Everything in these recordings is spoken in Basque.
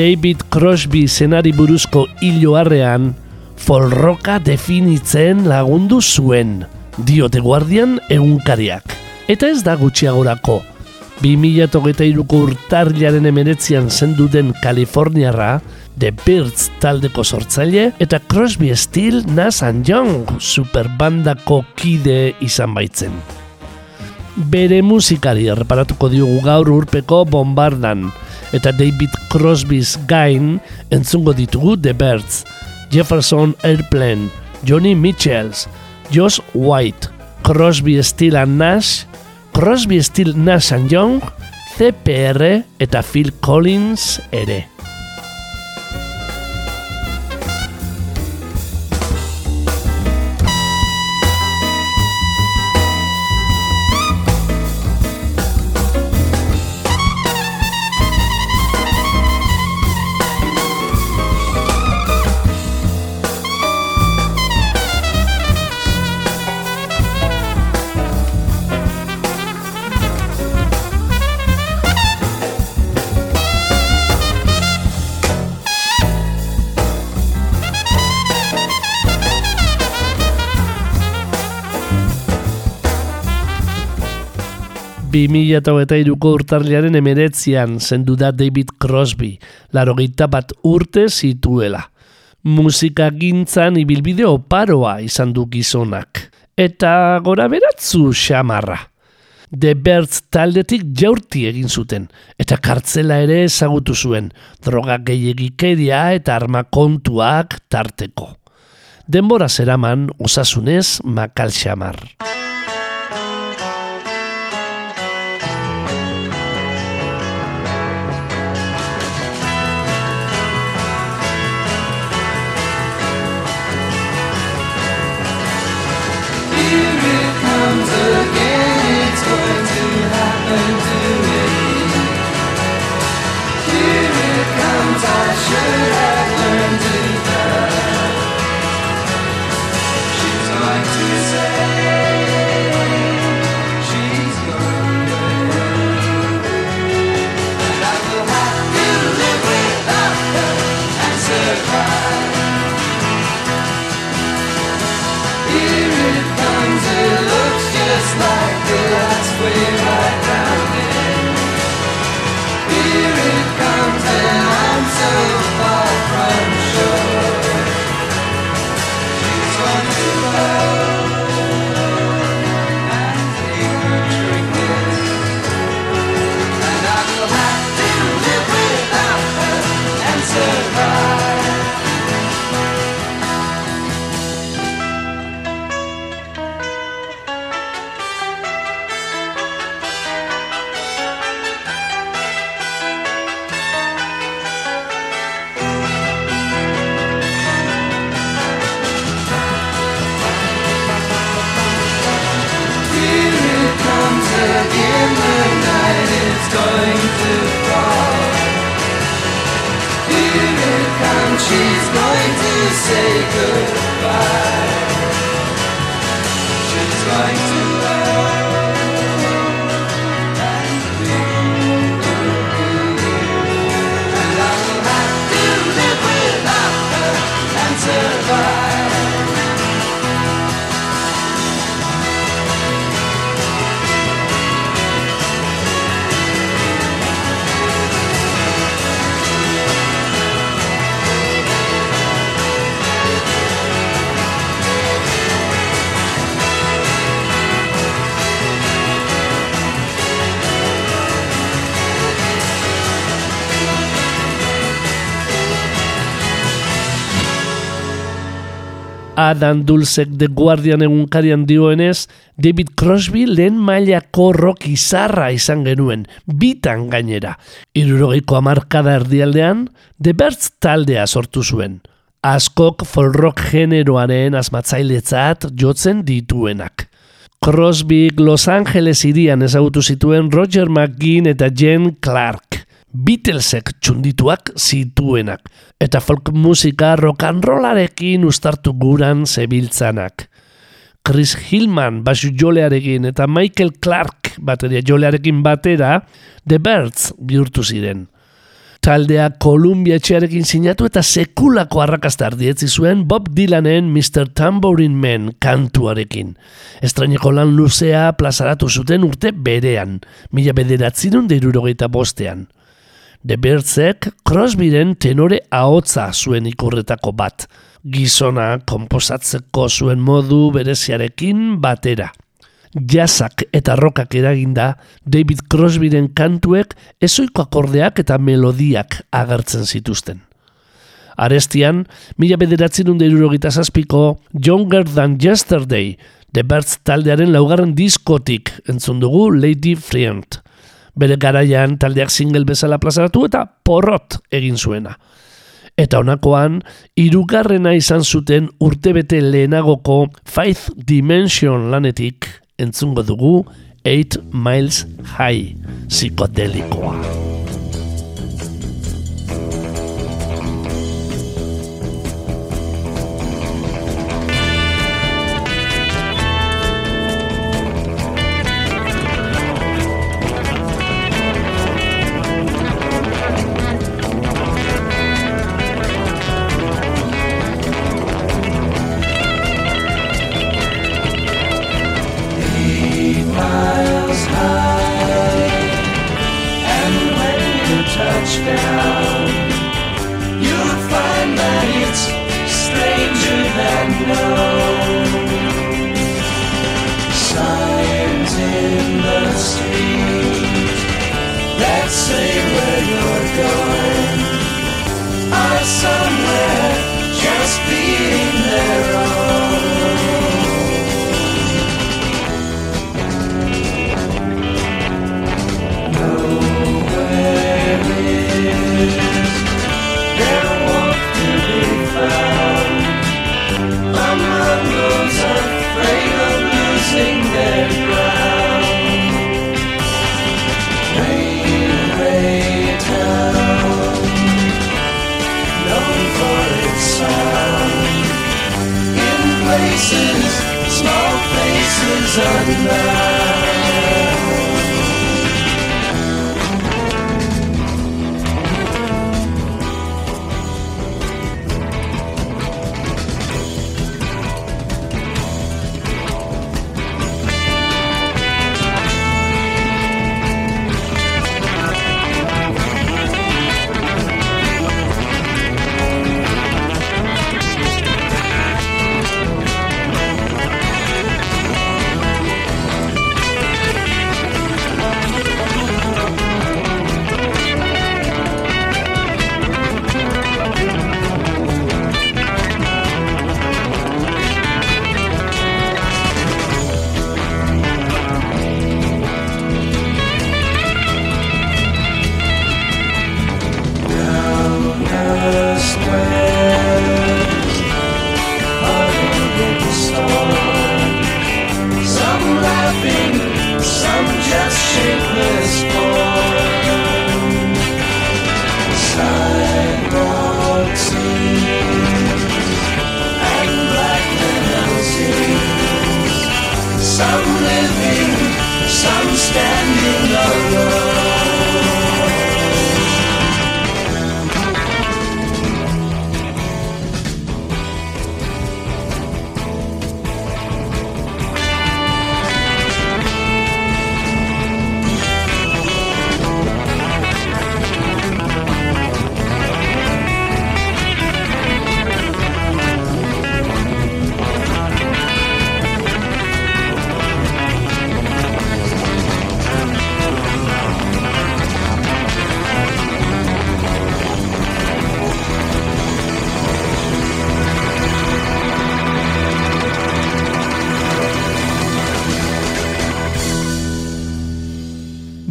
David Crosby zenari buruzko hiloarrean folroka definitzen lagundu zuen, diote guardian egunkariak. Eta ez da gutxiagorako, 2008ko urtarriaren emeretzian zenduden Kaliforniarra, The Birds taldeko sortzaile, eta Crosby Steel Nas Young superbandako kide izan baitzen. Bere musikari erreparatuko diogu gaur urpeko bombardan, eta David Crosby's gain entzungo ditugu The Birds, Jefferson Airplane, Johnny Mitchells, Josh White, Crosby, Steel and Nash, Crosby, Steel, Nash and Young, CPR eta Phil Collins ere. 2008ko urtarliaren emeretzian zendu da David Crosby, laro bat urte zituela. Musika gintzan ibilbide oparoa izan du gizonak. Eta gora beratzu xamarra. The Birds taldetik jaurti egin zuten, eta kartzela ere ezagutu zuen, droga gehiagikeria eta armakontuak tarteko. Denbora zeraman osasunez makal xamar. Adam Dulcek The Guardian egunkarian dioenez, David Crosby lehen mailako rock izarra izan genuen, bitan gainera. Irurogeiko amarkada erdialdean, The Birds taldea sortu zuen. Askok folk rock generoaren asmatzailetzat jotzen dituenak. Crosby Los Angeles irian ezagutu zituen Roger McGinn eta Jen Clark. Beatlesek txundituak zituenak, eta folk musika rock and rollarekin ustartu guran zebiltzanak. Chris Hillman basu jolearekin eta Michael Clark bateria jolearekin batera, The Birds bihurtu ziren. Taldea Columbia etxearekin sinatu eta sekulako arrakasta ardietzi zuen Bob Dylanen Mr. Tambourine Man kantuarekin. Estraineko lan luzea plazaratu zuten urte berean, mila bederatzerun deirurogeita bostean. The Birdsek Crosbyren tenore ahotza zuen ikurretako bat, gizona komposatzeko zuen modu bereziarekin batera. Jazzak eta rokak eraginda, David Crosbyren kantuek ezoiko akordeak eta melodiak agertzen zituzten. Arestian, mila bederatzen unde zazpiko Younger Than Yesterday, The Birds taldearen laugarren diskotik entzun dugu Lady Friend. Bere garaian taldeak single bezala plazaratu eta porrot egin zuena. Eta honakoan, irugarrena izan zuten urtebete lehenagoko Faith Dimension lanetik entzungo dugu 8 Miles High psikodelikoa.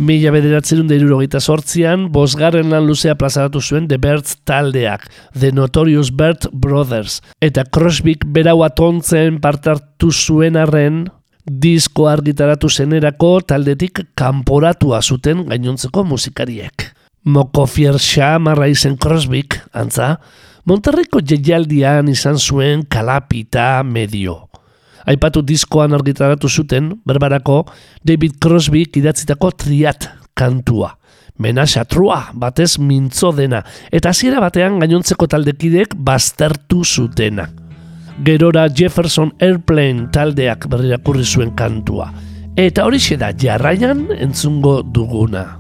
Mila bederatzerun da irurogeita sortzian, bosgarren lan luzea plazaratu zuen The Birds taldeak, The Notorious Bird Brothers, eta Crosbyk berau atontzen partartu zuen arren, disko argitaratu zenerako taldetik kanporatua zuten gainontzeko musikariek. Moko fierxa marra izen Crosbyk, antza, Monterriko jeialdian izan zuen kalapita medio. Aipatu diskoan argitaratu zuten, berbarako, David Crosby idatzitako triat kantua. Menaxa trua, batez mintzo dena, eta hasiera batean gainontzeko taldekidek baztertu zutena. Gerora Jefferson Airplane taldeak berrirakurri zuen kantua. Eta hori da jarraian entzungo duguna.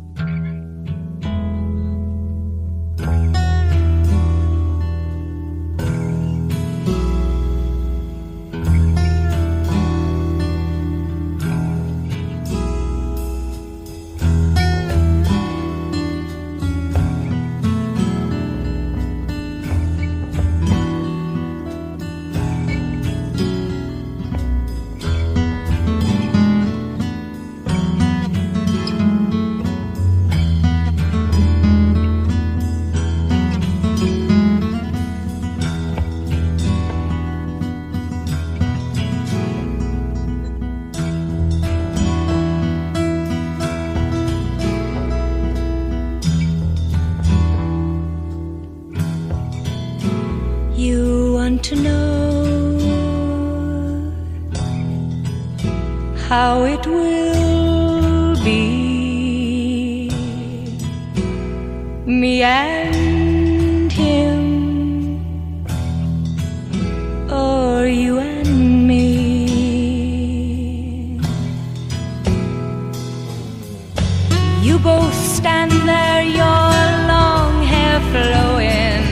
stand there, your long hair flowing,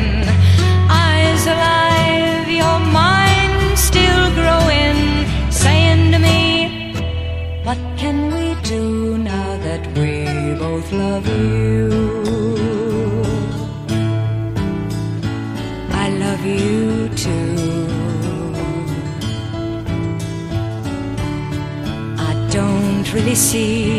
eyes alive, your mind still growing, saying to me, What can we do now that we both love you? I love you too. I don't really see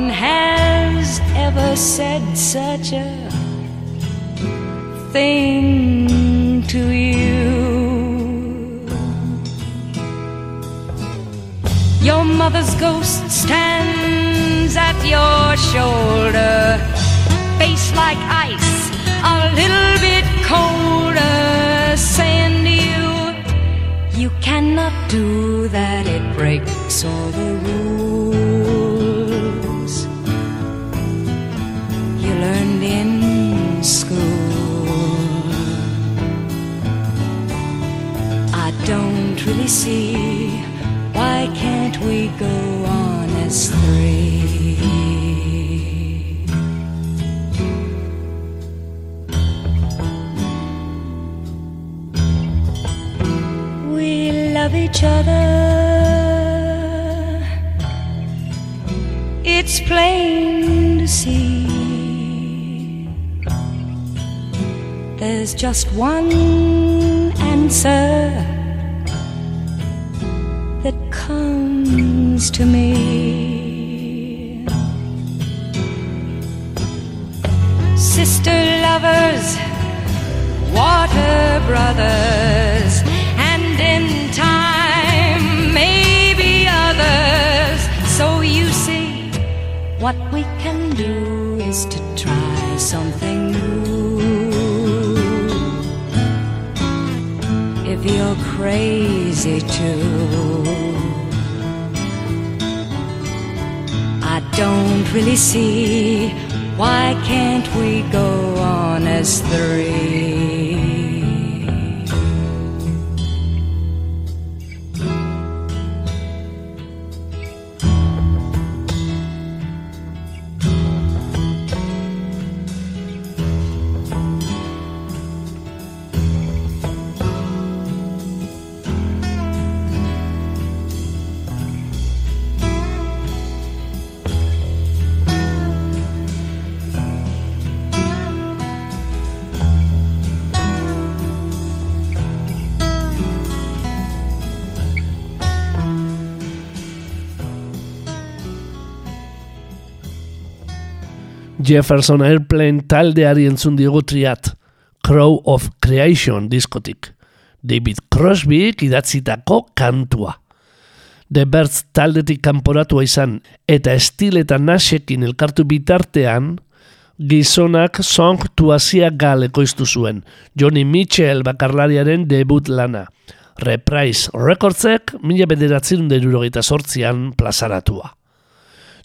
one has ever said such a thing to you. Your mother's ghost stands at your shoulder, face like ice, a little bit colder, saying to you, you cannot do that, it breaks all the rules each other. It's plain to see. There's just one answer that comes to me. Sister lovers, water brothers what we can do is to try something new. If you're crazy too, I don't really see why can't we go on as three. Jefferson Airplane taldeari entzun diogu triat, Crow of Creation diskotik. David Crosby idatzitako kantua. The Birds taldetik kanporatua izan eta estil eta nasekin elkartu bitartean, gizonak Song to Asia Gal ekoiztu zuen, Johnny Mitchell bakarlariaren debut lana. Reprise Recordsek mila bederatzen derurogeita sortzian plazaratua.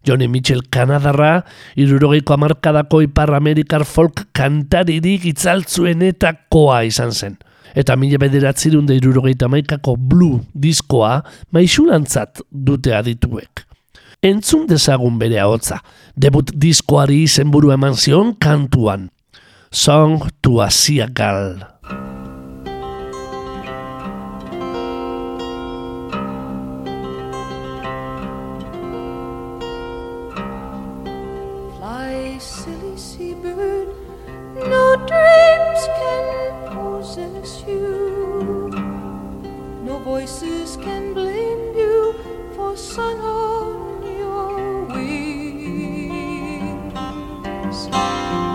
Johnny Mitchell Kanadarra, irurogeiko amarkadako ipar Amerikar folk kantaririk itzaltzuenetakoa izan zen. Eta mila bederatzerun da irurogeita maikako blue diskoa maixulantzat dute adituek. Entzun dezagun bere hotza, debut diskoari izenburu eman zion kantuan. Song to a Sia voices can blame you for sun on your wings.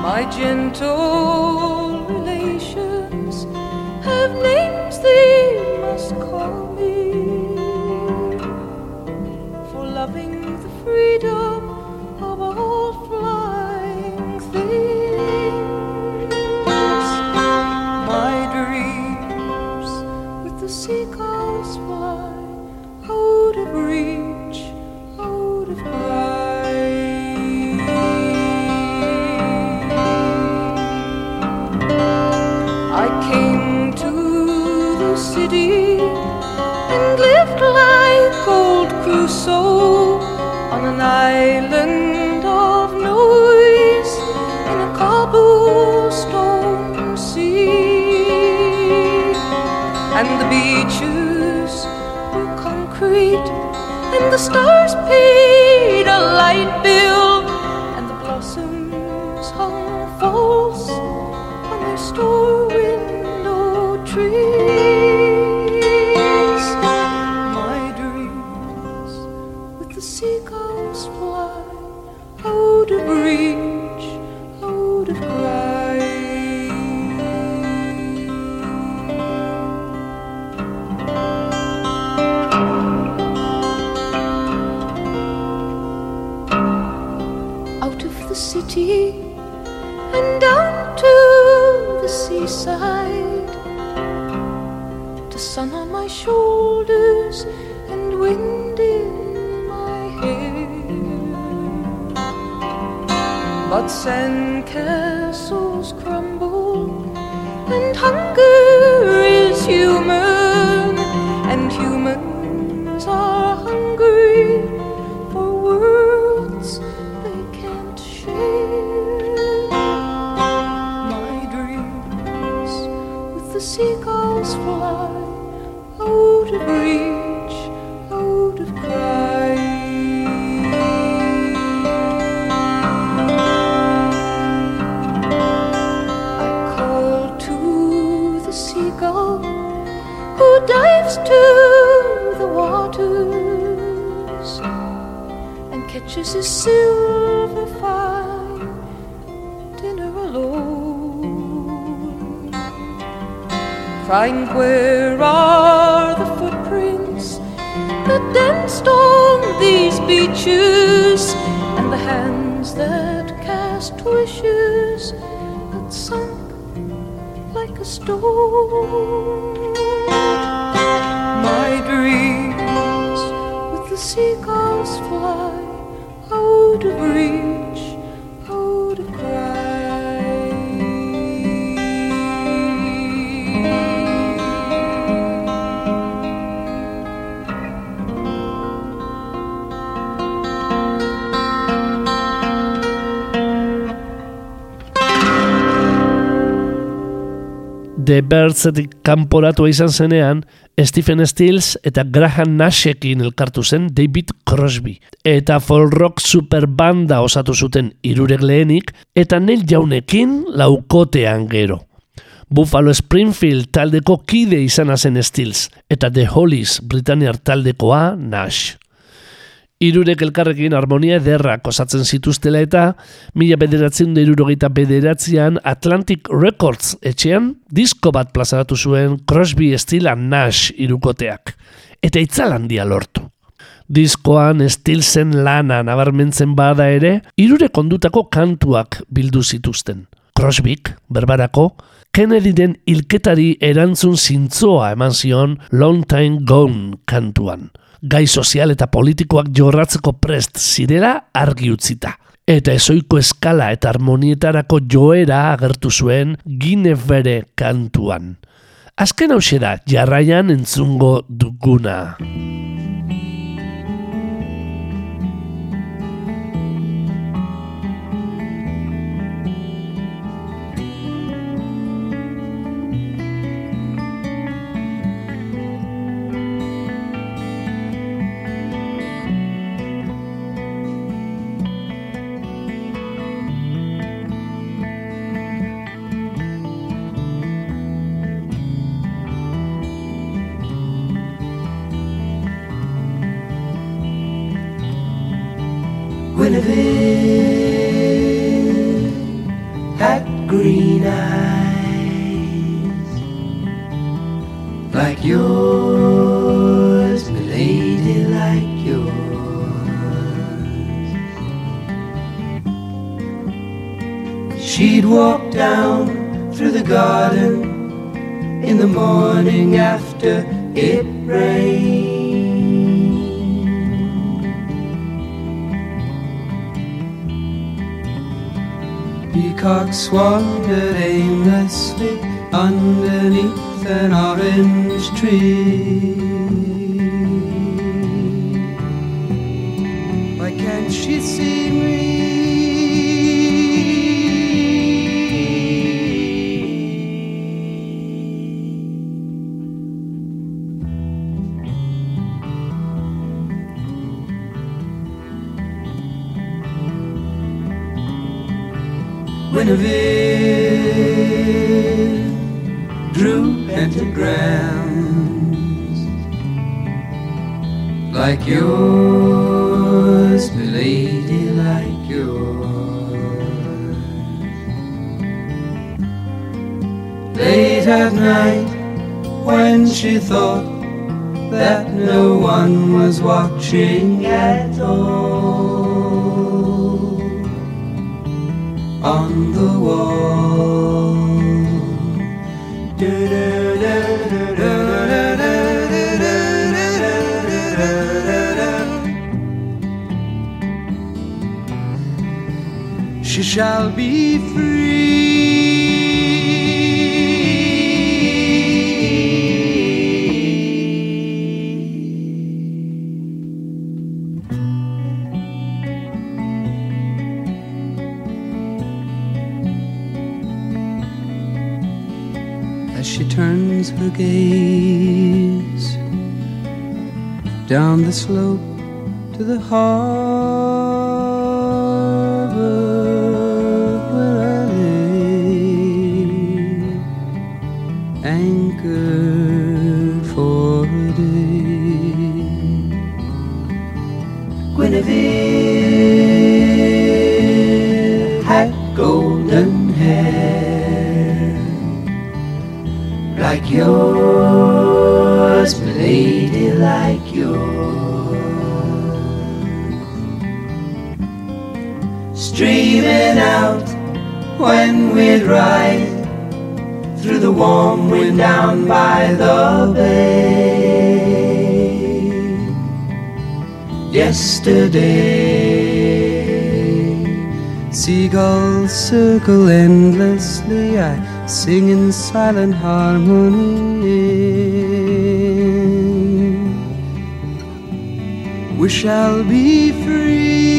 My gentle relations have names they must call me for loving the freedom Crusoe on an island of noise in a cobblestone sea. And the beaches were concrete, and the stars paid a light bill, crying, Where are the footprints that danced on these beaches, and the hands that cast wishes that sunk like a stone? My dreams with the seagulls Birdsetik kanporatua izan zenean, Stephen Stills eta Graham Nashekin elkartu zen David Crosby. Eta folk rock superbanda osatu zuten irurek lehenik, eta Neil Jaunekin laukotean gero. Buffalo Springfield taldeko kide izan zen Stills, eta The Hollies Britanniar taldekoa Nash. Irurek elkarrekin harmonia ederrak osatzen zituztela eta mila bederatzen da irurogeita bederatzean Atlantic Records etxean disko bat plazaratu zuen Crosby, Stila Nash irukoteak. Eta itzalandia lortu. Diskoan Stilsen lana nabarmentzen bada ere, irure kondutako kantuak bildu zituzten. Crosbyk, berbarako, Kennedyren hilketari erantzun zintzoa eman zion Long Time Gone kantuan. Gai sozial eta politikoak jorratzeko prest zirela argi utzita. Eta ezoiko eskala eta harmonietarako joera agertu zuen Ginevere kantuan. Azken hau da jarraian entzungo duguna. Wandered aimlessly underneath an orange tree. Why can't she see me? Yours, milady, like yours. Late at night, when she thought that no one was watching at all on the wall. Shall be free. as she turns her gaze down the slope to the harbor Guinevere had golden hair like yours, lady, like yours. Streaming out when we'd ride through the warm wind down by the bay. Yesterday, seagulls circle endlessly. I sing in silent harmony. We shall be free.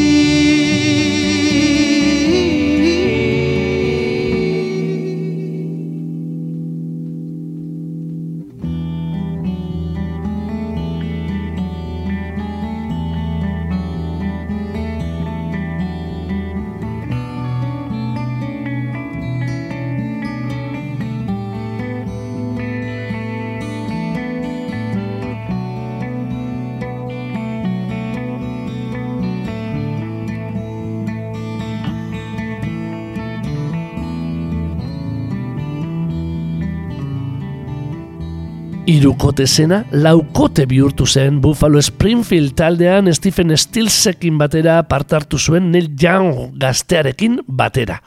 Irukote zena laukote bihurtu zen Buffalo Springfield taldean Stephen Stilsekin batera partartu zuen Neil Young gaztearekin batera.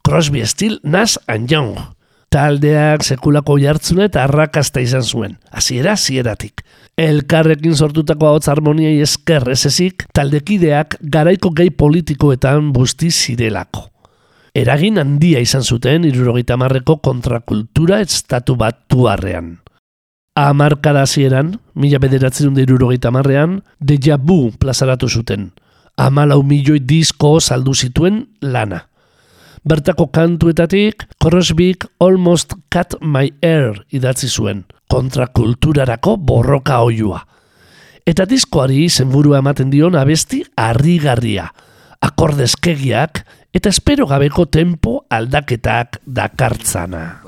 Crosby, Still, Nash and Young. Taldeak sekulako jartzune eta arrakasta izan zuen. Hasiera hasieratik. Elkarrekin sortutako hau harmoniai esker ezezik, taldekideak garaiko gehi politikoetan busti zirelako. Eragin handia izan zuten irurogeita marreko kontrakultura estatu bat tuarrean. Amarkada hasieran, mila bederatzen dut irurogeita marrean, deja bu plazaratu zuten. Amalau milioi disko saldu zituen lana. Bertako kantuetatik, Crosbyk Almost Cut My Air idatzi zuen – kontrakulturarako borroka oiua. Eta diskoari zenburua ematen dion abesti harrigarria, akordezkegiak eta espero gabeko tempo aldaketak dakartzana.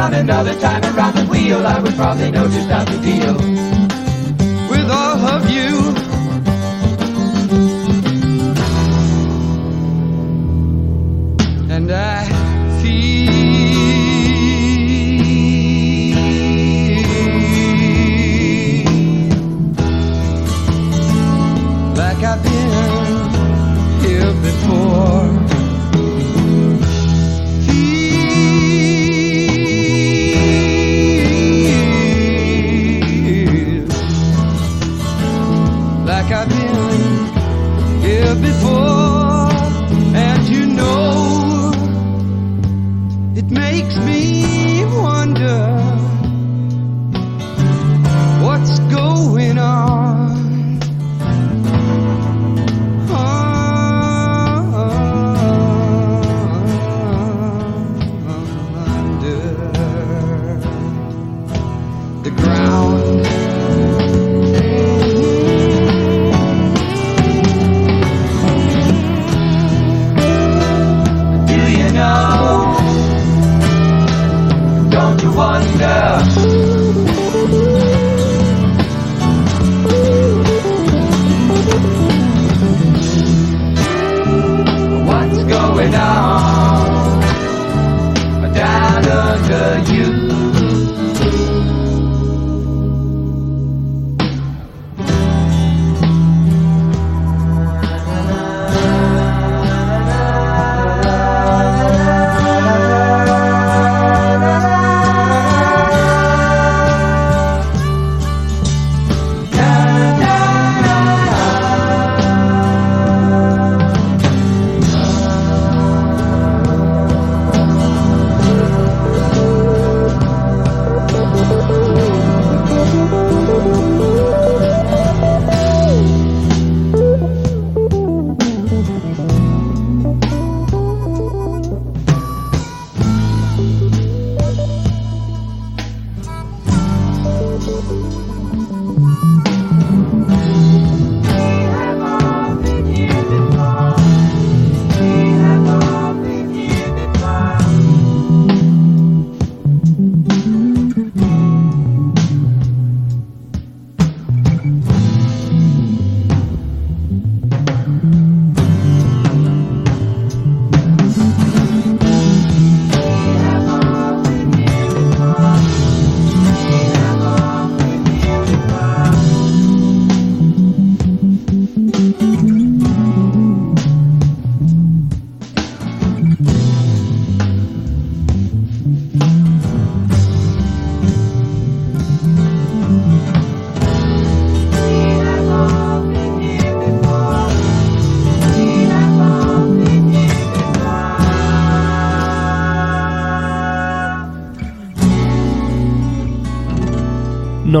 on another time around the wheel, I would probably know just how to deal with all of you. And I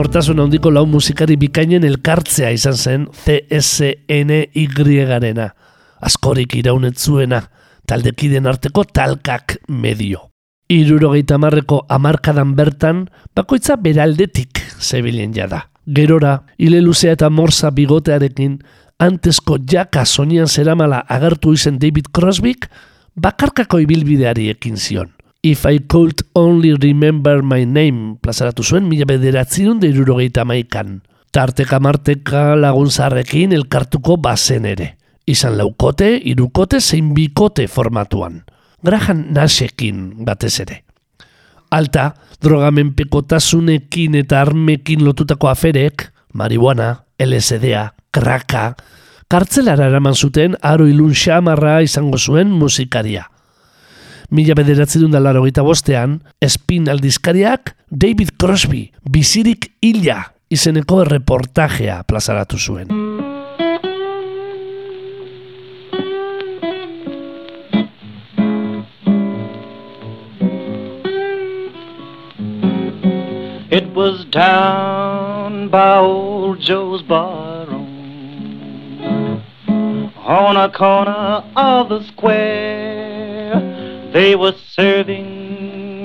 Nortasun handiko lau musikari bikainen elkartzea izan zen CSNY-arena. Askorik iraunetzuena, taldekiden arteko talkak medio. Irurogeita marreko amarkadan bertan, bakoitza beraldetik zebilen jada. Gerora, hile luzea eta morsa bigotearekin, antesko jaka sonian zeramala agertu izen David Crosbyk, bakarkako ibilbideari ekin zion. If I could only remember my name, plazaratu zuen mila bederatzerun irurogeita maikan. Tarteka marteka laguntzarrekin elkartuko bazen ere. Izan laukote, irukote, zein bikote formatuan. Graham Nashekin batez ere. Alta, drogamenpekotasunekin eta armekin lotutako aferek, marihuana, LSDa, kraka, kartzelara eraman zuten aro ilun xamarra izango zuen musikaria. Mila bederatzi dut laro gita bostean, espin aldizkariak David Crosby, bizirik illa izeneko reportajea plazaratu zuen. It was down by old Joe's barroom on a corner of the square. They were serving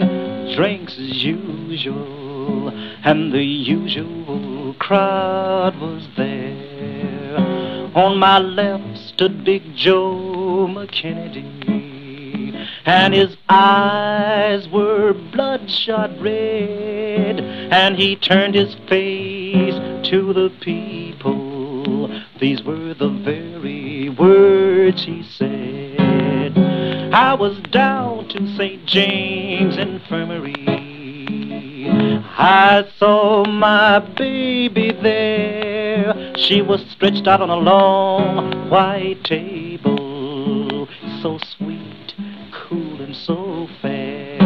drinks as usual, and the usual crowd was there. On my left stood Big Joe McKennedy and his eyes were bloodshot red, and he turned his face to the people. These were the very words he said. I was down to St. James Infirmary. I saw my baby there. She was stretched out on a long white table, so sweet cool and so fair.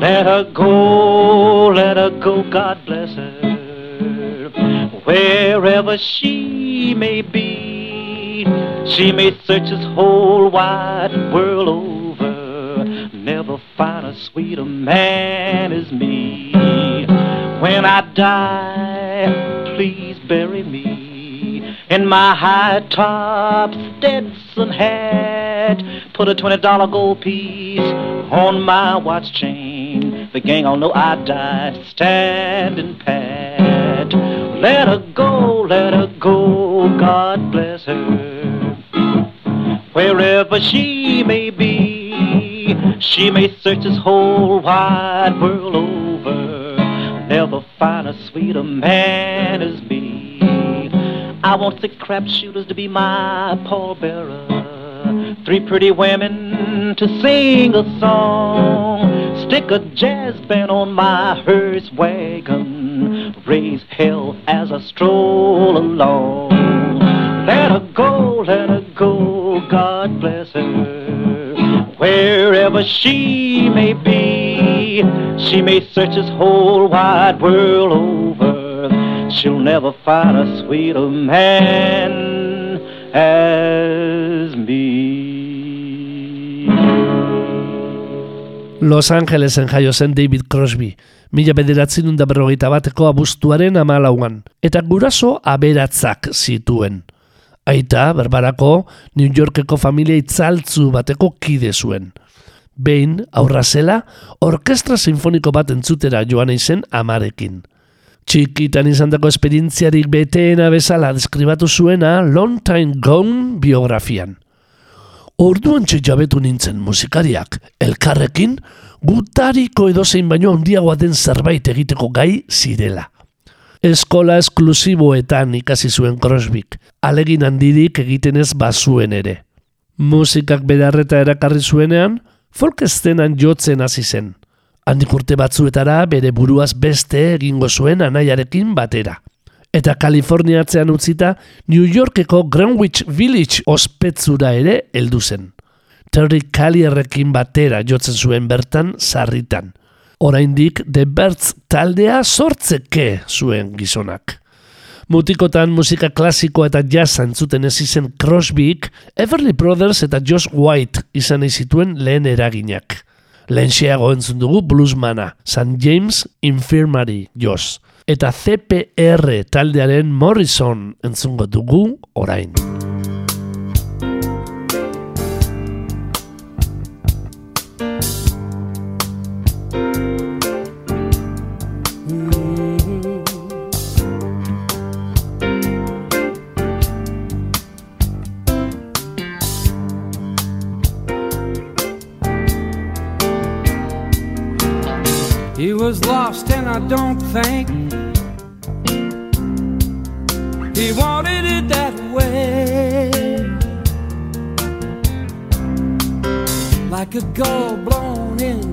Let her go, let her go, God bless her. Wherever she may be, she may search this whole wide world over. Never find a sweeter man as me. When I die, please bury me in my high top Stetson hat. Put a twenty dollar gold piece on my watch chain. The gang all know I die standing pat. Let her go, let her go, God bless her. Wherever she may be, she may search this whole wide world over. Never find a sweeter man as me. I want the crap shooters to be my pallbearer. Three pretty women to sing a song. Stick a jazz band on my hearse wagon. Raise hell as I stroll along. Let her go, let her go, God bless her. Wherever she may be, she may search this whole wide world over. She'll never find a sweeter man as me. Los Angelesen jaio zen David Crosby, mila bederatzen da berrogeita bateko abuztuaren amalauan, eta guraso aberatzak zituen. Aita, berbarako, New Yorkeko familia itzaltzu bateko kide zuen. Behin, aurra zela, orkestra sinfoniko bat entzutera joan izen amarekin. Txikitan izandako esperientziarik beteena bezala deskribatu zuena Long Time Gone biografian. Orduan jabetu nintzen musikariak, elkarrekin, gutariko edozein baino handiagoa den zerbait egiteko gai zirela. Eskola esklusiboetan ikasi zuen Crosbyk, alegin handirik egiten ez bazuen ere. Musikak bedarreta erakarri zuenean, folk estenan jotzen hasi zen. Handik urte batzuetara bere buruaz beste egingo zuen anaiarekin batera. Eta Kaliforniatzean utzita New Yorkeko Greenwich Village ospetzura ere heldu zen. Terry Callierrekin batera jotzen zuen bertan sarritan. Oraindik The Birds taldea sortzeke zuen gizonak. Mutikotan musika klasiko eta jazz entzuten ez izen Crosbyk, Everly Brothers eta Josh White izan zituen lehen eraginak. Lehen entzun dugu bluesmana, St. James Infirmary Josh eta CPR taldearen Morrison entzungo dugu orain. He was lost and I don't think He wanted it that way. Like a gull blown in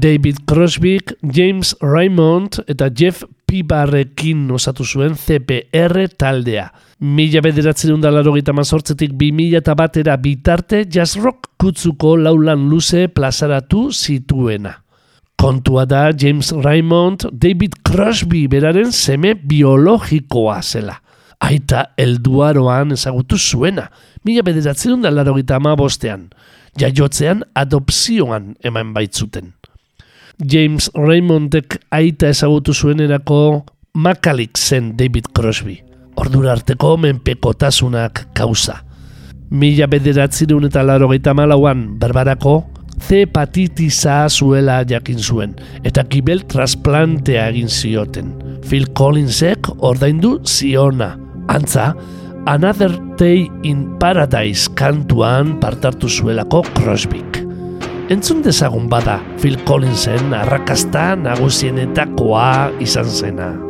David Crosbyk, James Raymond eta Jeff Pibarrekin osatu zuen CPR taldea. Mila bederatzen da mazortzetik bi mila eta batera bitarte jazz rock kutzuko laulan luze plazaratu zituena. Kontua da James Raymond David Crosby beraren seme biologikoa zela. Aita elduaroan ezagutu zuena, mila bederatzen da laro gita bostean. Jaiotzean adopzioan eman baitzuten. James Raymondek aita ezagutu zuenerako makalik zen David Crosby. Ordura arteko menpekotasunak kauza. Mila bederatzen eta laro malauan berbarako C hepatitisa zuela jakin zuen, eta kibel trasplantea egin zioten. Phil Collinsek ordaindu ziona. Antza, Another Day in Paradise kantuan partartu zuelako Crosbyk. Entzun dezagun bada Phil Collinsen arrakasta nagusienetakoa izan zena.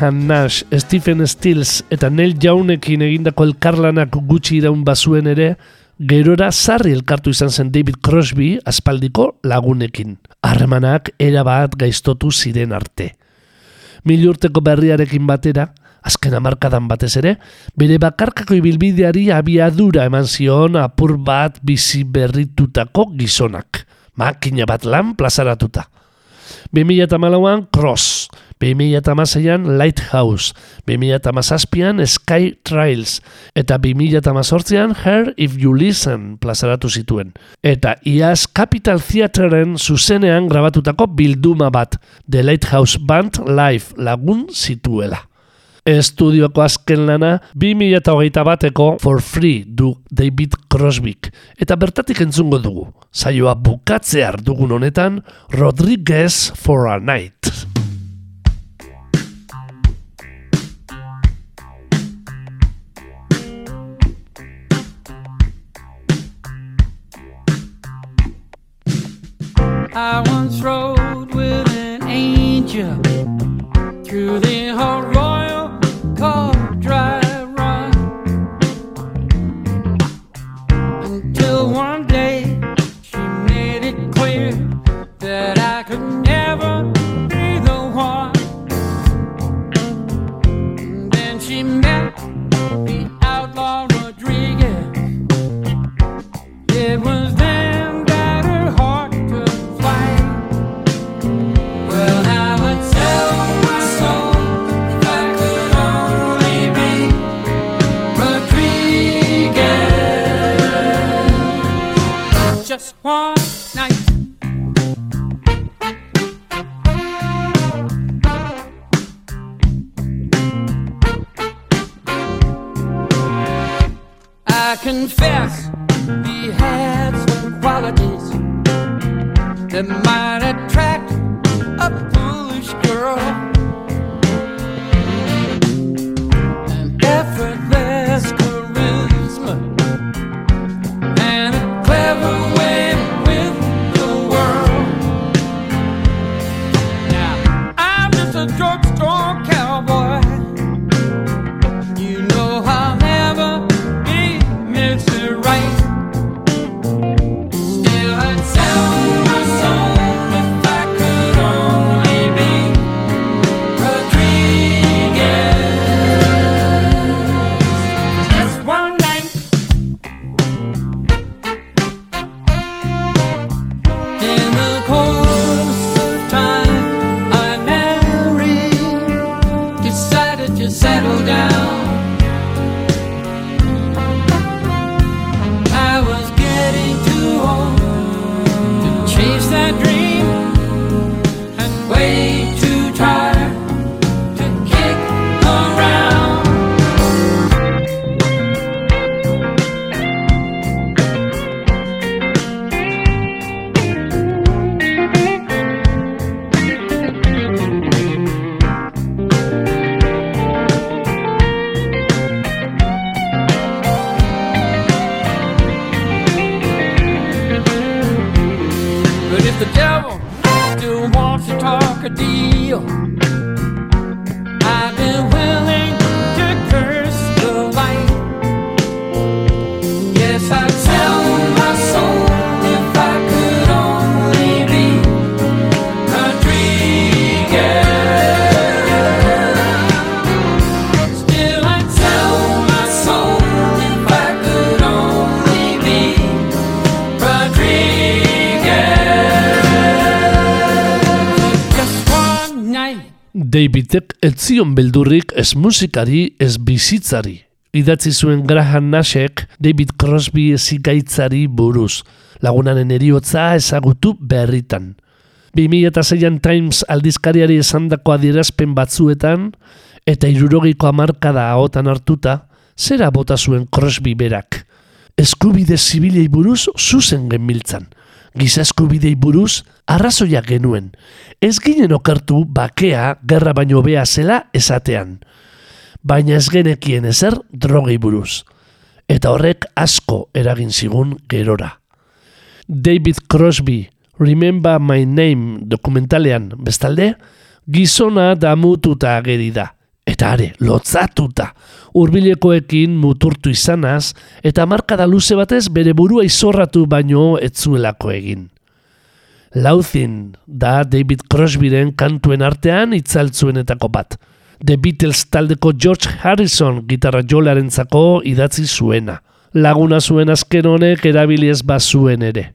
Nash, Stephen Stills eta Neil Jaunekin egindako elkarlanak gutxi iraun bazuen ere, gerora sarri elkartu izan zen David Crosby aspaldiko lagunekin. Harremanak erabat gaiztotu ziren arte. Milurteko berriarekin batera, azken hamarkadan batez ere, bere bakarkako ibilbideari abiadura eman zion apur bat bizi berritutako gizonak. Makina bat lan plazaratuta. 2008an Cross, 2008an Lighthouse, 2008an Sky Trials, eta 2008an Her If You Listen plazaratu zituen. Eta iaz Capital Theatreren zuzenean grabatutako bilduma bat, The Lighthouse Band Live lagun zituela. Estudioko azken lana 2008 bateko For Free du David Crosbyk. Eta bertatik entzungo dugu. Saioa bukatzear dugun honetan Rodriguez for a Night. I once rode with an angel through the whole one night. I confess he had some qualities that might Davidek ez zion beldurrik ez musikari ez bizitzari. Idatzi zuen Graham Nashek David Crosby ezikaitzari buruz. Lagunaren eriotza ezagutu berritan. 2006an Times aldizkariari esandako adierazpen batzuetan eta irurogeiko hamarkada ahotan hartuta, zera bota zuen Crosby berak. Eskubide zibilei buruz zuzen genbiltzan. Giza eskubidei buruz arrazoia genuen. Ez ginen okertu bakea gerra baino bea zela esatean. Baina ez genekien ezer drogei buruz. Eta horrek asko eragin zigun gerora. David Crosby, Remember My Name dokumentalean bestalde, Gizona damututa ageri da, eta are, lotzatuta, hurbilekoekin muturtu izanaz, eta markada luze batez bere burua izorratu baino etzuelako egin. Lauthin da David Crosbyren kantuen artean itzaltzuenetako bat. The Beatles taldeko George Harrison gitarra jolarentzako idatzi zuena. Laguna zuen azken honek erabili ez bazuen ere.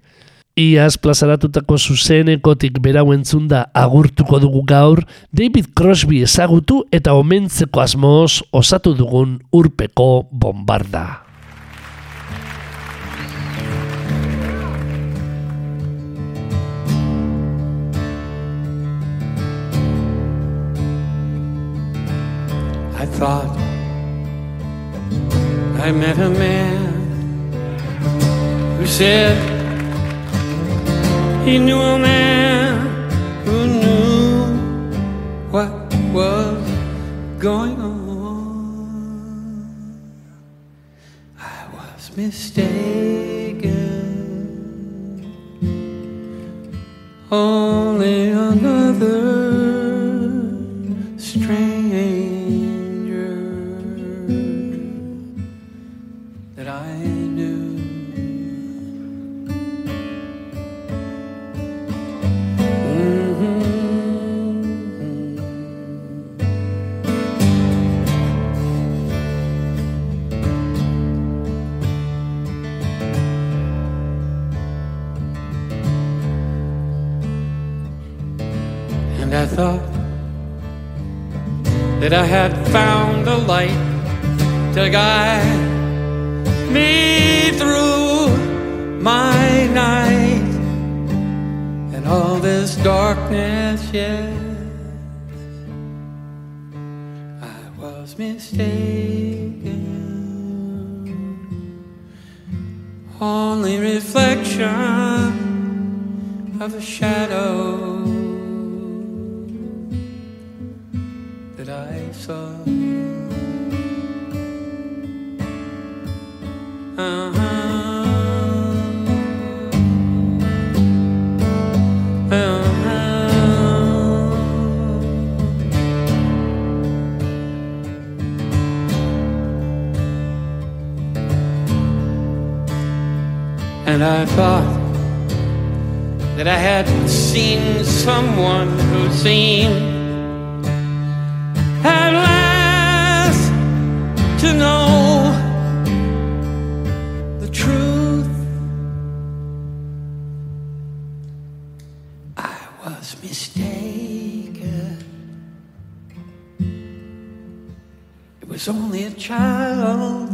Iaz plazaratutako zuzenekotik berau entzunda agurtuko dugu gaur, David Crosby ezagutu eta omentzeko asmoz osatu dugun urpeko bombarda. I thought I met a man who said he knew a man who knew what was going on. I was mistaken. Only another that I had found a light to guide me through my night and all this darkness, yes. I was mistaken. Only reflection of a shadow And I thought that I had seen someone who seemed at last to know the truth. I was mistaken. It was only a child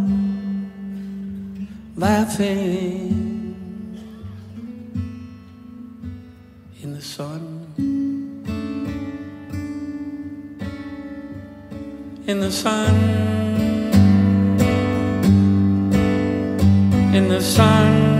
laughing in the sun, in the sun.